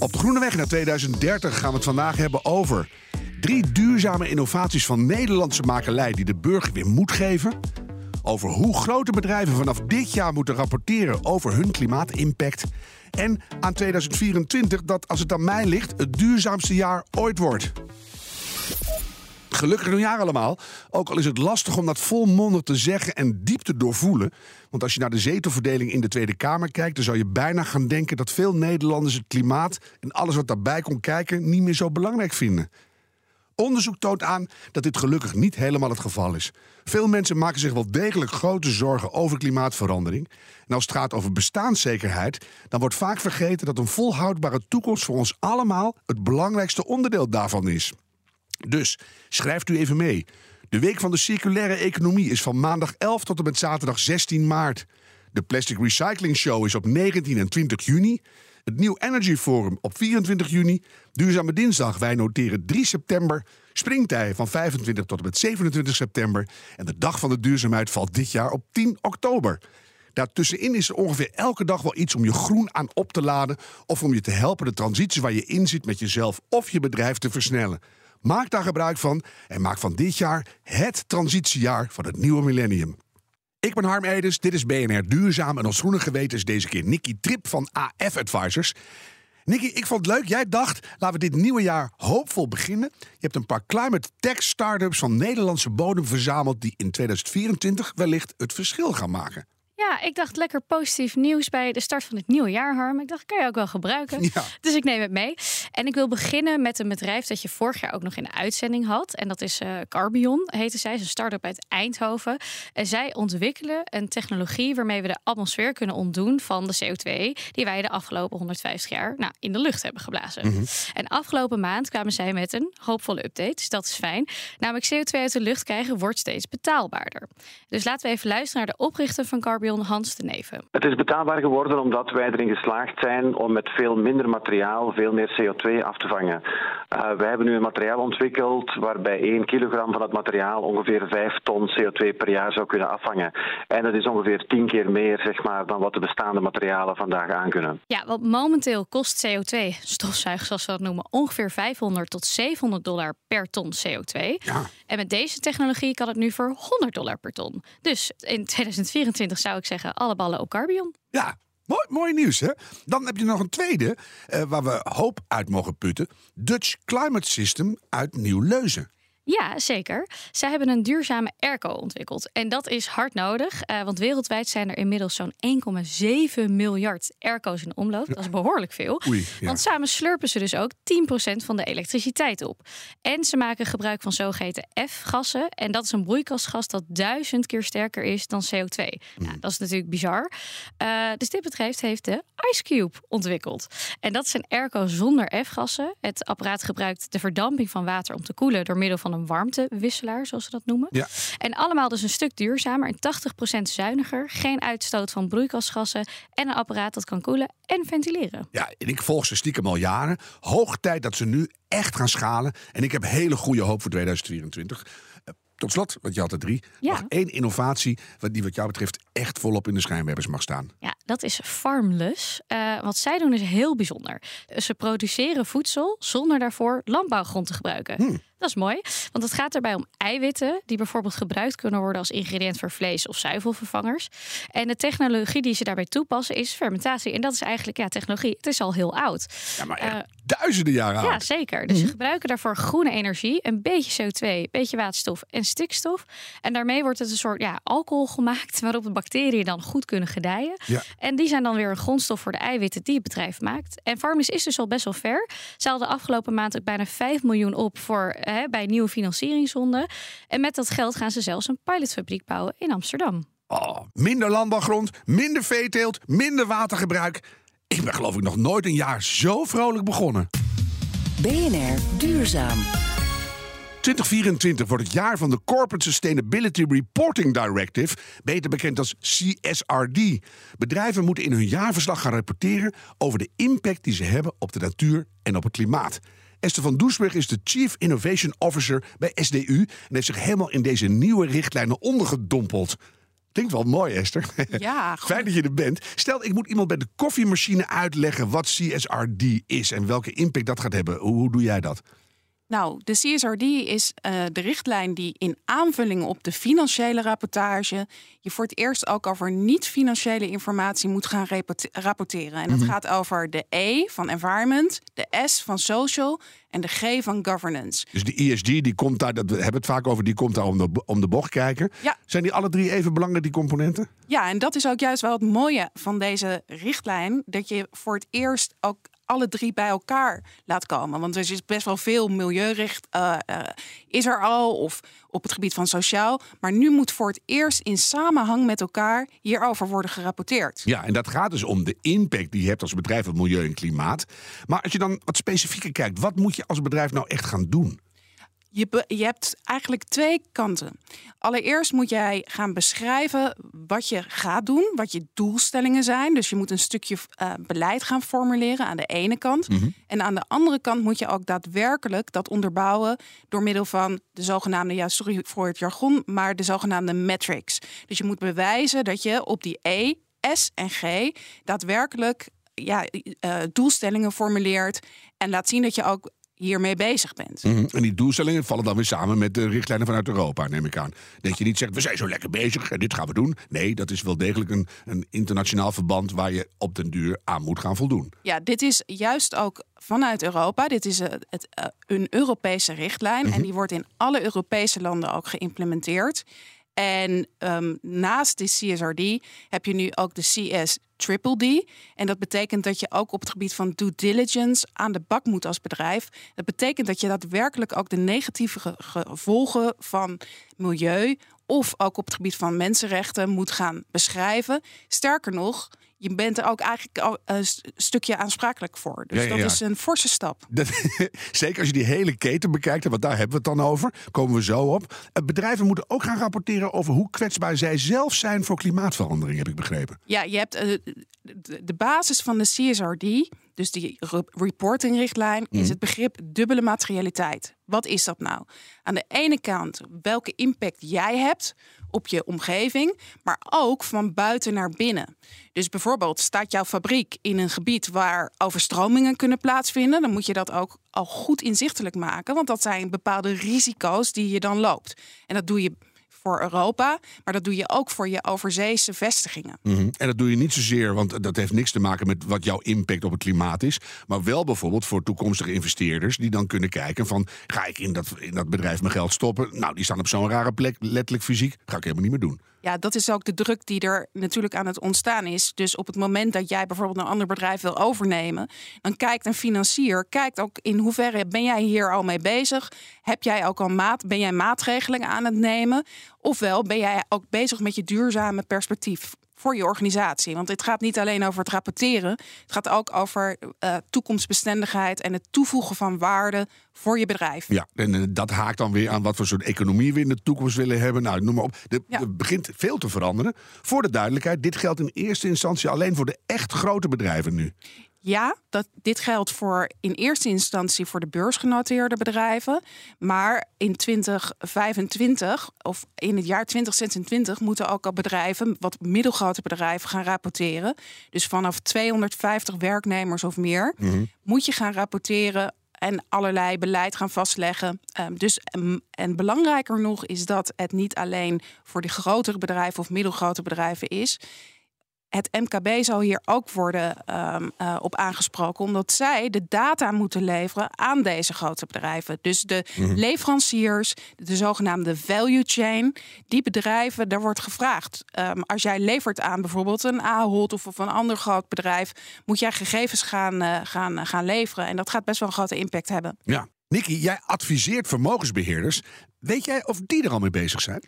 Op de Groene Weg naar 2030 gaan we het vandaag hebben over drie duurzame innovaties van Nederlandse makelij die de burger weer moed geven. Over hoe grote bedrijven vanaf dit jaar moeten rapporteren over hun klimaatimpact. En aan 2024 dat, als het aan mij ligt, het duurzaamste jaar ooit wordt. Gelukkig nieuwjaar allemaal. Ook al is het lastig om dat volmondig te zeggen en diep te doorvoelen. Want als je naar de zetelverdeling in de Tweede Kamer kijkt, dan zou je bijna gaan denken dat veel Nederlanders het klimaat en alles wat daarbij komt kijken niet meer zo belangrijk vinden. Onderzoek toont aan dat dit gelukkig niet helemaal het geval is. Veel mensen maken zich wel degelijk grote zorgen over klimaatverandering. En als het gaat over bestaanszekerheid, dan wordt vaak vergeten dat een volhoudbare toekomst voor ons allemaal het belangrijkste onderdeel daarvan is. Dus schrijft u even mee. De Week van de Circulaire Economie is van maandag 11 tot en met zaterdag 16 maart. De Plastic Recycling Show is op 19 en 20 juni. Het New Energy Forum op 24 juni. Duurzame Dinsdag, wij noteren 3 september. Springtij van 25 tot en met 27 september. En de Dag van de Duurzaamheid valt dit jaar op 10 oktober. Daartussenin is er ongeveer elke dag wel iets om je groen aan op te laden. of om je te helpen de transitie waar je in zit met jezelf of je bedrijf te versnellen. Maak daar gebruik van en maak van dit jaar het transitiejaar van het nieuwe millennium. Ik ben Harm Edens, dit is BNR Duurzaam en ons groene geweten is deze keer Nicky Trip van AF Advisors. Nicky, ik vond het leuk. Jij dacht, laten we dit nieuwe jaar hoopvol beginnen. Je hebt een paar climate tech startups van Nederlandse bodem verzameld die in 2024 wellicht het verschil gaan maken. Ja, ik dacht lekker positief nieuws bij de start van het nieuwe jaar, Harm. Ik dacht, kan je ook wel gebruiken. Dus ik neem het mee. En ik wil beginnen met een bedrijf dat je vorig jaar ook nog in de uitzending had. En dat is uh, Carbion, heette zij. is een start-up uit Eindhoven. En zij ontwikkelen een technologie waarmee we de atmosfeer kunnen ontdoen van de CO2 die wij de afgelopen 150 jaar nou, in de lucht hebben geblazen. Mhm. En afgelopen maand kwamen zij met een hoopvolle update. Dus dat is fijn. Namelijk CO2 uit de lucht krijgen wordt steeds betaalbaarder. Dus laten we even luisteren naar de oprichter van Carbion Hans de Neven. Het is betaalbaar geworden omdat wij erin geslaagd zijn om met veel minder materiaal veel meer CO2 af te vangen. Uh, wij hebben nu een materiaal ontwikkeld waarbij 1 kilogram van het materiaal ongeveer 5 ton CO2 per jaar zou kunnen afvangen. En dat is ongeveer 10 keer meer zeg maar, dan wat de bestaande materialen vandaag aankunnen. Ja, want momenteel kost CO2, stofzuigers zoals we dat noemen, ongeveer 500 tot 700 dollar per ton CO2. Ja. En met deze technologie kan het nu voor 100 dollar per ton. Dus in 2024 zou ik zeggen, alle ballen op Carbion. Ja, Mooi, mooi nieuws, hè? Dan heb je nog een tweede uh, waar we hoop uit mogen putten. Dutch Climate System uit Nieuw-Leuzen. Ja, zeker. Zij hebben een duurzame airco ontwikkeld. En dat is hard nodig, uh, want wereldwijd zijn er inmiddels zo'n 1,7 miljard airco's in omloop. Dat is behoorlijk veel. Oei, Want samen slurpen ze dus ook 10% van de elektriciteit op. En ze maken gebruik van zogeheten F-gassen. En dat is een broeikasgas dat duizend keer sterker is dan CO2. Mm. Nou, dat is natuurlijk bizar. Uh, dus dit bedrijf heeft de Ice Cube ontwikkeld. En dat is een airco zonder F-gassen. Het apparaat gebruikt de verdamping van water om te koelen door middel van een warmtewisselaar, zoals ze dat noemen. Ja. En allemaal dus een stuk duurzamer en 80% zuiniger. Geen uitstoot van broeikasgassen en een apparaat dat kan koelen en ventileren. Ja, en ik volg ze stiekem al jaren. Hoog tijd dat ze nu echt gaan schalen. En ik heb hele goede hoop voor 2024. Eh, tot slot, want je had er drie. Ja. Nog één innovatie die wat jou betreft echt volop in de schijnwerpers mag staan. Ja, dat is Farmless. Uh, wat zij doen is heel bijzonder. Ze produceren voedsel zonder daarvoor landbouwgrond te gebruiken. Hmm. Dat is mooi, want het gaat erbij om eiwitten die bijvoorbeeld gebruikt kunnen worden als ingrediënt voor vlees of zuivelvervangers. En de technologie die ze daarbij toepassen is fermentatie. En dat is eigenlijk ja, technologie. Het is al heel oud. Ja, maar uh, duizenden jaren oud. Ja, zeker. Dus ze mhm. gebruiken daarvoor groene energie, een beetje CO2, een beetje waterstof en stikstof. En daarmee wordt het een soort ja, alcohol gemaakt waarop de bacteriën dan goed kunnen gedijen. Ja. En die zijn dan weer een grondstof voor de eiwitten die het bedrijf maakt. En Farmis is dus al best wel ver. Ze hadden afgelopen maand ook bijna 5 miljoen op voor hè, bij nieuwe financieringsronden. En met dat geld gaan ze zelfs een pilotfabriek bouwen in Amsterdam. Oh, minder landbouwgrond, minder veeteelt, minder watergebruik. Ik ben geloof ik nog nooit een jaar zo vrolijk begonnen. BNR Duurzaam. 2024 wordt het jaar van de Corporate Sustainability Reporting Directive, beter bekend als CSRD. Bedrijven moeten in hun jaarverslag gaan rapporteren over de impact die ze hebben op de natuur en op het klimaat. Esther van Doesburg is de Chief Innovation Officer bij SDU en heeft zich helemaal in deze nieuwe richtlijnen ondergedompeld. Klinkt wel mooi, Esther. Ja, Fijn dat je er bent. Stel, ik moet iemand bij de koffiemachine uitleggen wat CSRD is en welke impact dat gaat hebben. Hoe, hoe doe jij dat? Nou, de CSRD is uh, de richtlijn die in aanvulling op de financiële rapportage je voor het eerst ook over niet-financiële informatie moet gaan rapporteren. En dat mm -hmm. gaat over de E van environment, de S van social en de G van governance. Dus de ESG, die komt daar, dat we hebben het vaak over, die komt daar om de, om de bocht kijken. Ja. Zijn die alle drie even belangrijk, die componenten? Ja, en dat is ook juist wel het mooie van deze richtlijn. Dat je voor het eerst ook alle drie bij elkaar laat komen. Want er is best wel veel milieurecht uh, uh, is er al, of op het gebied van sociaal. Maar nu moet voor het eerst in samenhang met elkaar hierover worden gerapporteerd. Ja, en dat gaat dus om de impact die je hebt als bedrijf op milieu en klimaat. Maar als je dan wat specifieker kijkt, wat moet je als bedrijf nou echt gaan doen? Je, je hebt eigenlijk twee kanten. Allereerst moet jij gaan beschrijven wat je gaat doen, wat je doelstellingen zijn. Dus je moet een stukje uh, beleid gaan formuleren aan de ene kant. Mhm. En aan de andere kant moet je ook daadwerkelijk dat onderbouwen door middel van de zogenaamde, ja, sorry voor het jargon, maar de zogenaamde metrics. Dus je moet bewijzen dat je op die E, S en G daadwerkelijk ja, uh, doelstellingen formuleert en laat zien dat je ook hiermee bezig bent. Mm -hmm. En die doelstellingen vallen dan weer samen met de richtlijnen vanuit Europa, neem ik aan. Dat je niet zegt, we zijn zo lekker bezig en dit gaan we doen. Nee, dat is wel degelijk een, een internationaal verband waar je op den duur aan moet gaan voldoen. Ja, dit is juist ook vanuit Europa. Dit is het, het, uh, een Europese richtlijn mm -hmm. en die wordt in alle Europese landen ook geïmplementeerd. En um, naast de CSRD heb je nu ook de CS Triple D. En dat betekent dat je ook op het gebied van due diligence aan de bak moet als bedrijf. Dat betekent dat je daadwerkelijk ook de negatieve gevolgen van milieu of ook op het gebied van mensenrechten moet gaan beschrijven. Sterker nog, je bent er ook eigenlijk al een stukje aansprakelijk voor. Dus ja, ja, ja. dat is een forse stap. Dat, zeker als je die hele keten bekijkt, want daar hebben we het dan over, komen we zo op. Bedrijven moeten ook gaan rapporteren over hoe kwetsbaar zij zelf zijn voor klimaatverandering, heb ik begrepen. Ja, je hebt uh, de basis van de CSRD, dus die reportingrichtlijn, mm. is het begrip dubbele materialiteit. Wat is dat nou? Aan de ene kant welke impact jij hebt op je omgeving, maar ook van buiten naar binnen. Dus bijvoorbeeld staat jouw fabriek in een gebied waar overstromingen kunnen plaatsvinden, dan moet je dat ook al goed inzichtelijk maken, want dat zijn bepaalde risico's die je dan loopt. En dat doe je voor Europa, maar dat doe je ook voor je overzeese vestigingen. -hmm. En dat doe je niet zozeer, want dat heeft niks te maken met wat jouw impact op het klimaat is, maar wel bijvoorbeeld voor toekomstige investeerders die dan kunnen kijken van ga ik in dat, in dat bedrijf mijn geld stoppen? Nou, die staan op zo'n rare plek, letterlijk fysiek, ga ik helemaal niet meer doen. Ja, dat is ook de druk die er natuurlijk aan het ontstaan is. Dus op het moment dat jij bijvoorbeeld een ander bedrijf wil overnemen, dan kijkt een financier, kijkt ook in hoeverre ben jij hier al mee bezig? Heb jij ook al maat, ben jij maatregelen aan het nemen? Ofwel ben jij ook bezig met je duurzame perspectief voor je organisatie. Want het gaat niet alleen over het rapporteren. Het gaat ook over uh, toekomstbestendigheid en het toevoegen van waarde voor je bedrijf. Ja, en uh, dat haakt dan weer aan wat voor soort economie we in de toekomst willen hebben. Nou, noem maar op. Het ja. begint veel te veranderen. Voor de duidelijkheid, dit geldt in eerste instantie alleen voor de echt grote bedrijven nu. Ja, dat, dit geldt voor in eerste instantie voor de beursgenoteerde bedrijven. Maar in 2025 of in het jaar 2026 moeten ook al bedrijven, wat middelgrote bedrijven, gaan rapporteren. Dus vanaf 250 werknemers of meer mm -hmm. moet je gaan rapporteren en allerlei beleid gaan vastleggen. Um, dus, um, en belangrijker nog is dat het niet alleen voor de grotere bedrijven of middelgrote bedrijven is het MKB zal hier ook worden um, uh, op aangesproken, omdat zij de data moeten leveren aan deze grote bedrijven. Dus de Mhm. mm -hmm. leveranciers, de zogenaamde value chain, die bedrijven, daar wordt gevraagd. Um, als jij levert aan bijvoorbeeld een Ahold of, of een ander groot bedrijf, moet jij gegevens gaan, uh, gaan, gaan leveren. En dat gaat best wel een grote impact hebben. Ja. Nicky, jij adviseert vermogensbeheerders. Weet jij of die er al mee bezig zijn?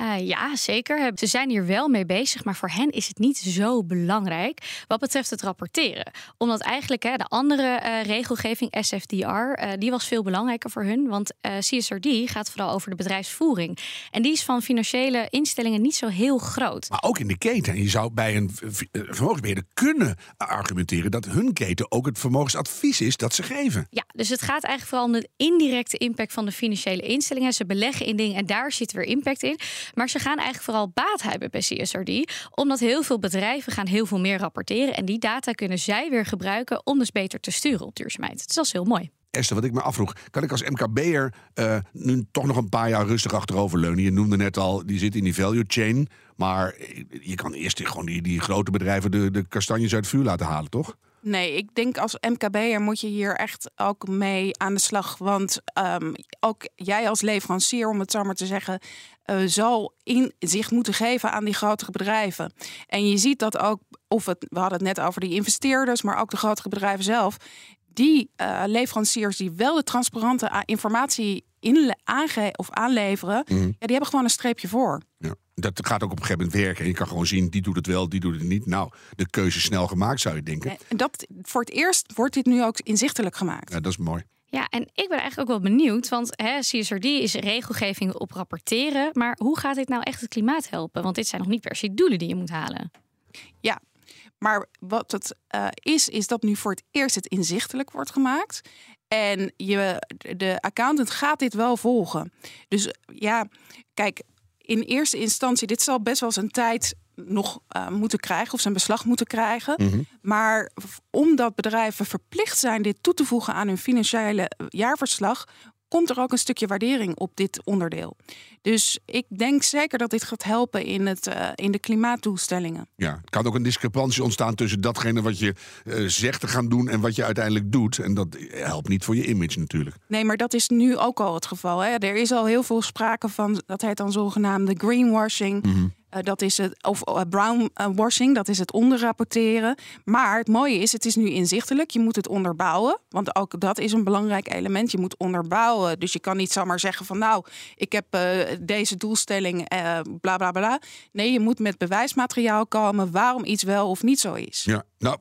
Uh, ja, zeker. Ze zijn hier wel mee bezig, maar voor hen is het niet zo belangrijk wat betreft het rapporteren. Omdat eigenlijk hè, de andere uh, regelgeving, SFDR, uh, die was veel belangrijker voor hun. Want CSRD gaat vooral over de bedrijfsvoering. En die is van financiële instellingen niet zo heel groot. Maar ook in de keten. Je zou bij een vermogensbeheerder kunnen argumenteren dat hun keten ook het vermogensadvies is dat ze geven. Ja, dus het gaat eigenlijk vooral om de indirecte impact van de financiële instellingen. Ze beleggen in dingen en daar zit weer impact in. Maar ze gaan eigenlijk vooral baat hebben bij CSRD, omdat heel veel bedrijven gaan heel veel meer rapporteren. En die data kunnen zij weer gebruiken om dus beter te sturen op duurzaamheid. Dus dat is heel mooi. Esther, wat ik me afvroeg, kan ik als MKB'er uh, nu toch nog een paar jaar rustig achteroverleunen? Je noemde net al, die zit in die value chain. Maar je kan eerst gewoon die, die grote bedrijven de, de kastanjes uit het vuur laten halen, toch? Nee, ik denk als MKB'er moet je hier echt ook mee aan de slag. Want um, ook jij als leverancier, om het zo maar te zeggen, uh, zal inzicht moeten geven aan die grotere bedrijven. En je ziet dat ook, of het, we hadden het net over die investeerders, maar ook de grotere bedrijven zelf. Die uh, leveranciers die wel de transparante informatie in, aange of aanleveren, mm. ja, die hebben gewoon een streepje voor. Ja dat gaat ook op een gegeven moment werken. En je kan gewoon zien, die doet het wel, die doet het niet. Nou, de keuze is snel gemaakt, zou je denken. En dat, voor het eerst wordt dit nu ook inzichtelijk gemaakt. Ja, dat is mooi. Ja, en ik ben eigenlijk ook wel benieuwd, want hè, CSRD is regelgeving op rapporteren. Maar hoe gaat dit nou echt het klimaat helpen? Want dit zijn nog niet per se doelen die je moet halen. Ja, maar wat het uh, is, is dat nu voor het eerst het inzichtelijk wordt gemaakt. En je, de accountant gaat dit wel volgen. Dus ja, kijk, in eerste instantie, dit zal best wel zijn tijd nog uh, moeten krijgen of zijn beslag moeten krijgen. Mhm. Maar omdat bedrijven verplicht zijn dit toe te voegen aan hun financiële jaarverslag, komt er ook een stukje waardering op dit onderdeel. Dus ik denk zeker dat dit gaat helpen in, het, uh, in de klimaatdoelstellingen. Ja, het kan ook een discrepantie ontstaan tussen datgene wat je uh, zegt te gaan doen en wat je uiteindelijk doet. En dat helpt niet voor je image natuurlijk. Nee, maar dat is nu ook al het geval. Hè? Er is al heel veel sprake van, dat heet dan zogenaamde greenwashing. Mm eh, dat is het, of uh, brown washing, dat is het onderrapporteren. Maar het mooie is, het is nu inzichtelijk. Je moet het onderbouwen, want ook dat is een belangrijk element. Je moet onderbouwen. Dus je kan niet zomaar zeggen van nou, ik heb uh, deze doelstelling, bla bla bla. Nee, je moet met bewijsmateriaal komen waarom iets wel of niet zo is. Ja, nou,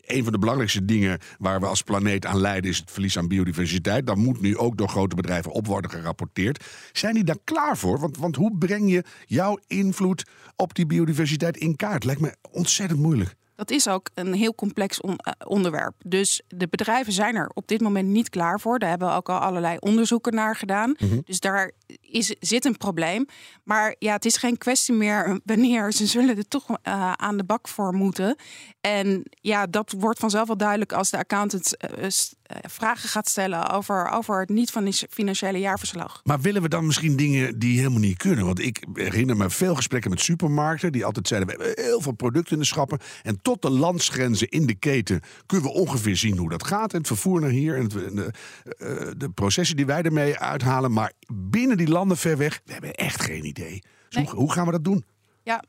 een van de belangrijkste dingen waar we als planeet aan lijden is het verlies aan biodiversiteit. Daar moet nu ook door grote bedrijven op worden gerapporteerd. Zijn die daar klaar voor? Want, want hoe breng je jouw invloed op die biodiversiteit in kaart? Lijkt me ontzettend moeilijk. Dat is ook een heel complex eh, onderwerp. Dus de bedrijven zijn er op dit moment niet klaar voor. Daar hebben we ook al allerlei onderzoeken naar gedaan. Mhm. Dus daar is, zit een probleem. Maar ja, het is geen kwestie meer wanneer ze zullen er toch uh, aan de bak voor moeten. En ja, dat wordt vanzelf wel duidelijk als de accountant uh, vragen gaat stellen over, over het niet van financiële jaarverslag. Maar willen we dan misschien dingen die helemaal niet kunnen? Want ik herinner me veel gesprekken met supermarkten die altijd zeiden: we hebben heel veel producten in de schappen. En tot de landsgrenzen in de keten kunnen we ongeveer zien hoe dat gaat. En het vervoer naar hier en de, de processen die wij ermee uithalen. Maar binnen die landen ver weg, we hebben echt geen idee. Dus hoe, hoe gaan we dat doen? Ja,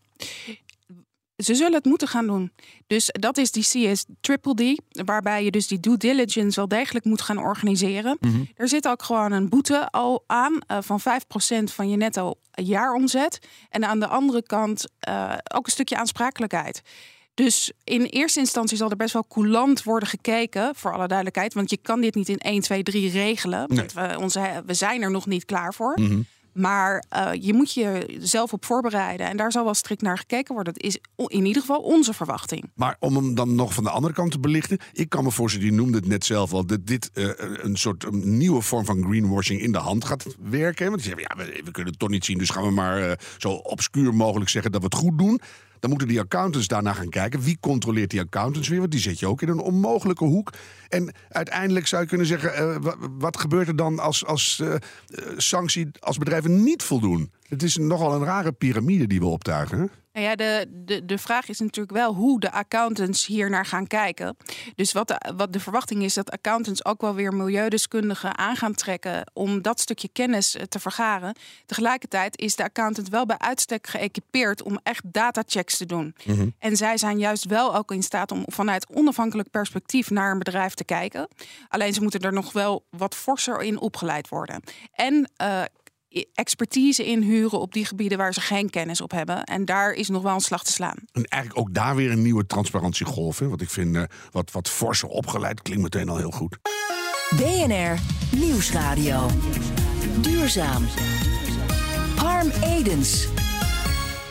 ze zullen het moeten gaan doen. Dus dat is die CS Triple D, waarbij je dus die due diligence wel degelijk moet gaan organiseren. Mhm. Er zit ook gewoon een boete al aan uh, van 5% van je netto jaaromzet. En aan de andere kant uh, ook een stukje aansprakelijkheid. Dus in eerste instantie zal er best wel coulant worden gekeken, voor alle duidelijkheid. Want je kan dit niet in 1, 2, 3 regelen. Want we, onze, we zijn er nog niet klaar voor. Mm maar uh, je moet je zelf op voorbereiden. En daar zal wel strikt naar gekeken worden. Dat is in ieder geval onze verwachting. Maar om hem dan nog van de andere kant te belichten. Ik kan me voorstellen, die noemde het net zelf al. Dat dit uh, een soort nieuwe vorm van greenwashing in de hand gaat werken. Want die zeggen, ja, we, kunnen het toch niet zien. Dus gaan we maar uh, zo obscuur mogelijk zeggen dat we het goed doen. Dan moeten die accountants daarna gaan kijken. Wie controleert die accountants weer? Want die zet je ook in een onmogelijke hoek. En uiteindelijk zou je kunnen zeggen: uh, wat gebeurt er dan als, als uh, sanctie als bedrijven niet voldoen? Het is nogal een rare piramide die we optuigen. Nou ja, de, de, de vraag is natuurlijk wel hoe de accountants hier naar gaan kijken. Dus wat de, wat de verwachting is dat accountants ook wel weer milieudeskundigen aan gaan trekken om dat stukje kennis eh, te vergaren. Tegelijkertijd is de accountant wel bij uitstek geëquipeerd om echt datachecks te doen. Mhm. En zij zijn juist wel ook in staat om vanuit onafhankelijk perspectief naar een bedrijf te kijken. Alleen ze moeten er nog wel wat forser in opgeleid worden. En uh, expertise inhuren op die gebieden waar ze geen kennis op hebben. En daar is nog wel een slag te slaan. En eigenlijk ook daar weer een nieuwe transparantiegolf. Hè? Want ik vind uh, wat, wat forser opgeleid klinkt meteen al heel goed. BNR Nieuwsradio. Duurzaam. Harm Edens.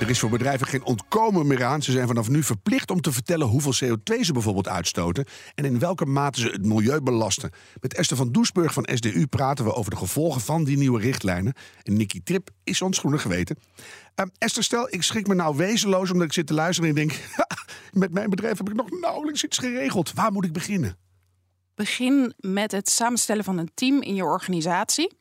Er is voor bedrijven geen ontkomen meer aan. Ze zijn vanaf nu verplicht om te vertellen hoeveel CO2 ze bijvoorbeeld uitstoten en in welke mate ze het milieu belasten. Met Esther van Doesburg van SDU praten we over de gevolgen van die nieuwe richtlijnen. En Nicky Trip is ons groene geweten. Uh, Esther, stel, ik schrik me nou wezenloos omdat ik zit te luisteren en denk: met mijn bedrijf heb ik nog nauwelijks iets geregeld. Waar moet ik beginnen? Begin met het samenstellen van een team in je organisatie.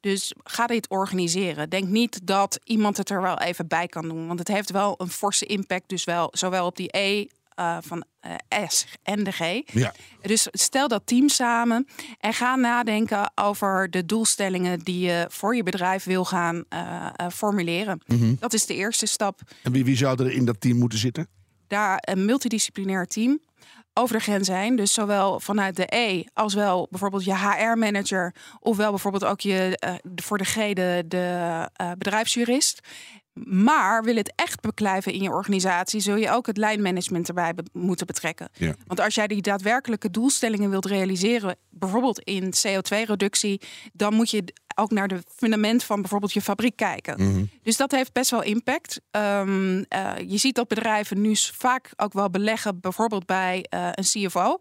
Dus ga dit organiseren. Denk niet dat iemand het er wel even bij kan doen. Want het heeft wel een forse impact. Dus wel zowel op die E uh, van uh, S en de G. Ja. Dus stel dat team samen en ga nadenken over de doelstellingen die je voor je bedrijf wil gaan uh, formuleren. Mm -hmm. Dat is de eerste stap. En wie, wie zou er in dat team moeten zitten? Daar een multidisciplinair team over de grens zijn. Dus zowel vanuit de E als wel bijvoorbeeld je HR-manager, ofwel bijvoorbeeld ook je uh, voor de G de, de bedrijfsjurist. Maar wil het echt beklijven in je organisatie, zul je ook het lijnmanagement erbij be moeten betrekken. Ja. Want als jij die daadwerkelijke doelstellingen wilt realiseren, bijvoorbeeld in CO2-reductie, dan moet je ook naar de fundament van bijvoorbeeld je fabriek kijken. Mm -hmm. Dus dat heeft best wel impact. Um, uh, je ziet dat bedrijven nu vaak ook wel beleggen, bijvoorbeeld bij uh, een CFO.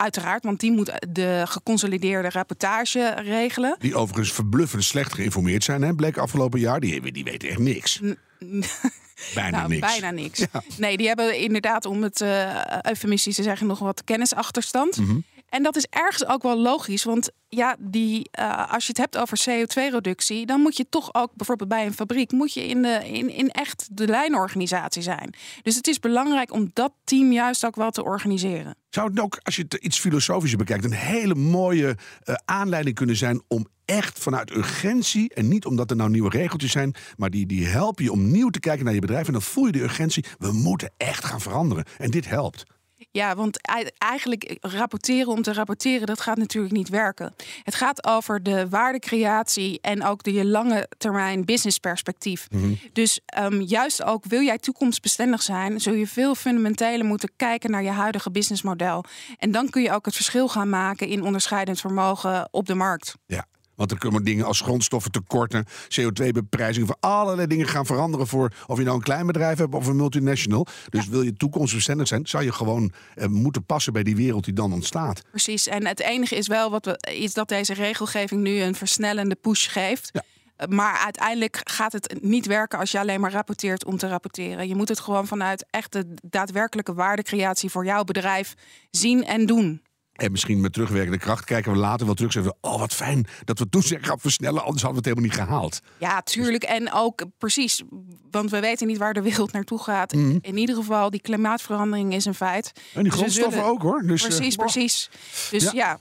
Uiteraard, want die moet de geconsolideerde rapportage regelen. Die overigens verbluffend slecht geïnformeerd zijn, hè, bleek afgelopen jaar. Die, die weten echt niks. Bijna nou, niks. Bijna niks. Ja. Nee, die hebben inderdaad, om het uh, eufemistisch te zeggen, nog wat kennisachterstand. Mm -hmm. En dat is ergens ook wel logisch, want ja, die, uh, als je het hebt over CO2-reductie, dan moet je toch ook bijvoorbeeld bij een fabriek, moet je in, de, in, in echt de lijnorganisatie zijn. Dus het is belangrijk om dat team juist ook wel te organiseren. Zou het ook, als je het iets filosofischer bekijkt, een hele mooie uh, aanleiding kunnen zijn om echt vanuit urgentie, en niet omdat er nou nieuwe regeltjes zijn, maar die, die helpen je om nieuw te kijken naar je bedrijf. En dan voel je de urgentie, we moeten echt gaan veranderen. En dit helpt. Ja, want eigenlijk rapporteren om te rapporteren, dat gaat natuurlijk niet werken. Het gaat over de waardecreatie en ook de lange termijn businessperspectief. Mm -hmm. Dus um, juist ook wil jij toekomstbestendig zijn, zul je veel fundamenteler moeten kijken naar je huidige businessmodel. En dan kun je ook het verschil gaan maken in onderscheidend vermogen op de markt. Ja. Want er kunnen dingen als grondstoffen tekorten, CO2-beprijzing, van allerlei dingen gaan veranderen voor of je nou een klein bedrijf hebt of een multinational. Dus ja. wil je toekomstbestendig zijn, zou je gewoon eh, moeten passen bij die wereld die dan ontstaat. Precies. En het enige is wel wat we, is dat deze regelgeving nu een versnellende push geeft. Ja. Maar uiteindelijk gaat het niet werken als je alleen maar rapporteert om te rapporteren. Je moet het gewoon vanuit echt de daadwerkelijke waardecreatie voor jouw bedrijf zien en doen. En misschien met terugwerkende kracht kijken we later wel terug. Zeggen we, oh wat fijn dat we toen zijn gaan versnellen. Anders hadden we het helemaal niet gehaald. Ja, tuurlijk. En ook precies. Want we weten niet waar de wereld naartoe gaat. Mm -hmm. In ieder geval, die klimaatverandering is een feit. En die grondstoffen zullen... ook hoor. Dus, precies, uh, precies. Dus ja. ja.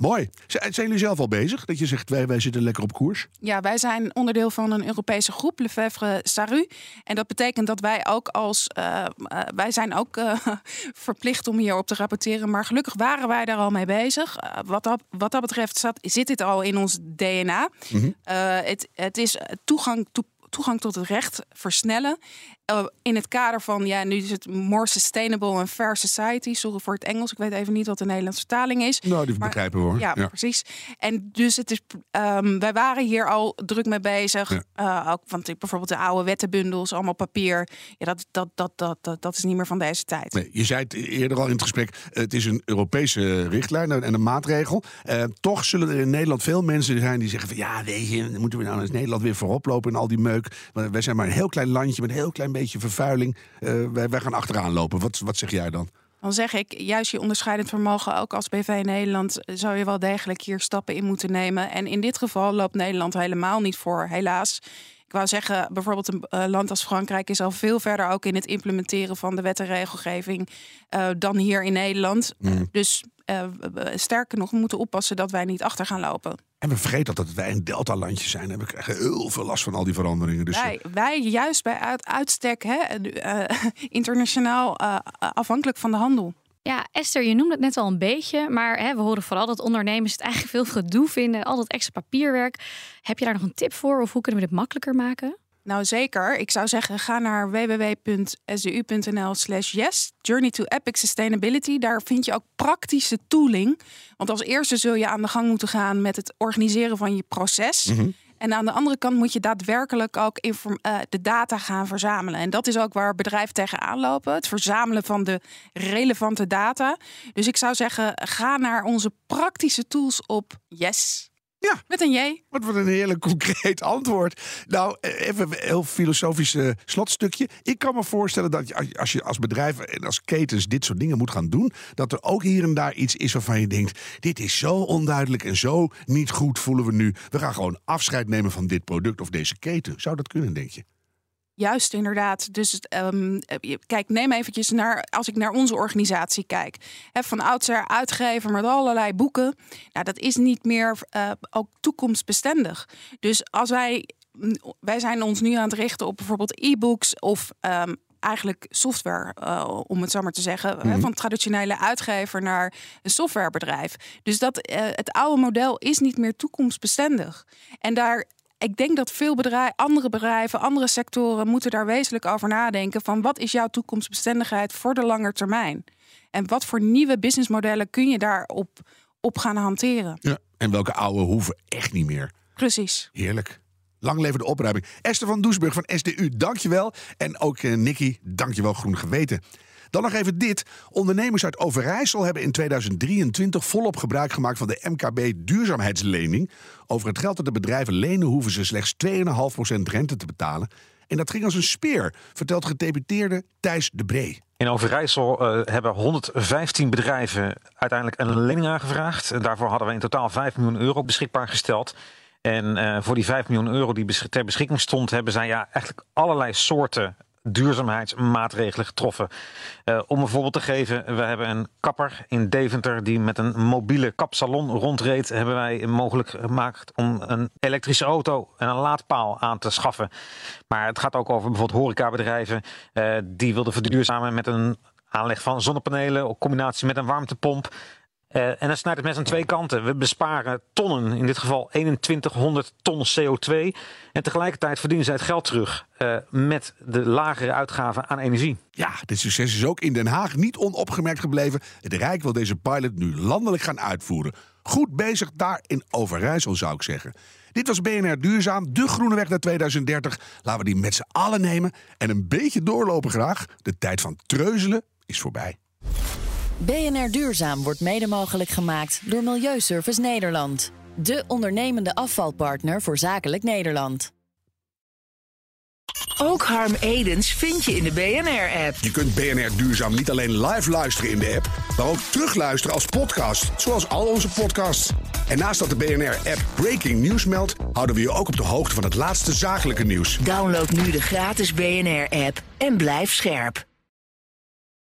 Mooi. Zijn jullie zelf al bezig? Dat je zegt, wij, wij zitten lekker op koers? Ja, wij zijn onderdeel van een Europese groep, Lefebvre Saru. En dat betekent dat wij ook als... Uh, uh, wij zijn ook uh, verplicht om hierop te rapporteren. Maar gelukkig waren wij daar al mee bezig. wat, dat, wat dat betreft zat, zit dit al in ons DNA. Mm -hmm. het, het is toegang, to, toegang tot het recht versnellen. Uh, in het kader van, ja, nu is het more sustainable and fair society. Sorry voor het Engels. Ik weet even niet wat de Nederlandse vertaling is. Nou, die maar, begrijpen we hoor. Ja, ja, precies. En dus het is, um, wij waren hier al druk mee bezig. Ja. Uh, ook, want bijvoorbeeld de oude wettenbundels, allemaal papier. Ja, dat, dat, dat, dat, dat, dat is niet meer van deze tijd. Nee, je zei het eerder al in het gesprek. Het is een Europese richtlijn en een maatregel. Uh, toch zullen er in Nederland veel mensen zijn die zeggen van... ja, weet je, moeten we nou in Nederland weer voorop lopen in al die meuk. Wij zijn maar een heel klein landje met een heel klein beetje beetje vervuiling. Uh, wij, wij gaan achteraan lopen. Wat, wat zeg jij dan? Dan zeg ik, juist je onderscheidend vermogen, ook als BV Nederland, zou je wel degelijk hier stappen in moeten nemen. En in dit geval loopt Nederland helemaal niet voor, helaas. Ik wou zeggen, bijvoorbeeld een uh, land als Frankrijk is al veel verder ook in het implementeren van de wet en regelgeving uh, dan hier in Nederland. Mm. Dus uh, sterker nog, we moeten oppassen dat wij niet achter gaan lopen. En we vergeten dat wij een delta-landje zijn. En we krijgen heel veel last van al die veranderingen. Dus wij, wij juist bij uit, uitstek hè, uh, internationaal uh, afhankelijk van de handel. Ja, Esther, je noemde het net al een beetje, maar hè, we horen vooral dat ondernemers het eigenlijk veel gedoe vinden, al dat extra papierwerk. Heb je daar nog een tip voor of hoe kunnen we dit makkelijker maken? Nou zeker. Ik zou zeggen, ga naar www.sdu.nl slash yes. Journey to Epic Sustainability. Daar vind je ook praktische tooling. Want als eerste zul je aan de gang moeten gaan met het organiseren van je proces. Mhm. En aan de andere kant moet je daadwerkelijk ook uh, de data gaan verzamelen. En dat is ook waar bedrijven tegenaan lopen. Het verzamelen van de relevante data. Dus ik zou zeggen, ga naar onze praktische tools op yes. Ja. Met een J. Wat een heerlijk concreet antwoord. Nou, even een heel filosofisch uh, slotstukje. Ik kan me voorstellen dat je, als je als bedrijf en als ketens dit soort dingen moet gaan doen, dat er ook hier en daar iets is waarvan je denkt: dit is zo onduidelijk en zo niet goed voelen we nu. We gaan gewoon afscheid nemen van dit product of deze keten. Zou dat kunnen, denk je? Juist, inderdaad. Dus um, kijk, neem eventjes naar, als ik naar onze organisatie kijk. Van oudsher uitgever met allerlei boeken. Nou, dat is niet meer uh, ook toekomstbestendig. Dus als wij, mm, wij zijn ons nu aan het richten op bijvoorbeeld e-books of um, eigenlijk software, uh, om het zo maar te zeggen, mm. van traditionele uitgever naar een softwarebedrijf. Dus dat uh, het oude model is niet meer toekomstbestendig. En daar ik denk dat veel bedrijven, andere bedrijven, andere sectoren moeten daar wezenlijk over nadenken van wat is jouw toekomstbestendigheid voor de lange termijn? En wat voor nieuwe businessmodellen kun je daarop op gaan hanteren? Ja, en welke oude hoeven echt niet meer. Precies. Heerlijk. Lang leven de opruiming. Esther van Doesburg van SDU, dankjewel. En ook uh, Nicky, dankjewel Groen Geweten. Dan nog even dit. Ondernemers uit Overijssel hebben in 2023 volop gebruik gemaakt van de MKB duurzaamheidslening. Over het geld dat de bedrijven lenen hoeven ze slechts 2,5% rente te betalen. En dat ging als een speer, vertelt gedeputeerde Thijs de Bree. In Overijssel uh, hebben 115 bedrijven uiteindelijk een lening aangevraagd. En daarvoor hadden we in totaal 5 miljoen euro beschikbaar gesteld. En uh, voor die 5 miljoen euro die ter beschikking stond, hebben zij ja, eigenlijk allerlei soorten duurzaamheidsmaatregelen getroffen. Uh, om een voorbeeld te geven, we hebben een kapper in Deventer die met een mobiele kapsalon rondreed. Hebben wij mogelijk gemaakt om een elektrische auto en een laadpaal aan te schaffen. Maar het gaat ook over bijvoorbeeld horecabedrijven uh, die wilden verduurzamen met een aanleg van zonnepanelen, in combinatie met een warmtepomp. Uh, en dan snijdt het mes aan twee kanten. We besparen tonnen, in dit geval 2100 ton CO2. En tegelijkertijd verdienen zij het geld terug uh, met de lagere uitgaven aan energie. Ja, dit succes is ook in Den Haag niet onopgemerkt gebleven. Het Rijk wil deze pilot nu landelijk gaan uitvoeren. Goed bezig daar in Overijssel, zou ik zeggen. Dit was BNR Duurzaam, de groene weg naar 2030. Laten we die met z'n allen nemen en een beetje doorlopen graag. De tijd van treuzelen is voorbij. BNR Duurzaam wordt mede mogelijk gemaakt door Milieuservice Nederland. De ondernemende afvalpartner voor zakelijk Nederland. Ook Harm Edens vind je in de BNR-app. Je kunt BNR Duurzaam niet alleen live luisteren in de app, maar ook terugluisteren als podcast, zoals al onze podcasts. En naast dat de BNR-app Breaking News meldt, houden we je ook op de hoogte van het laatste zakelijke nieuws. Download nu de gratis BNR-app en blijf scherp.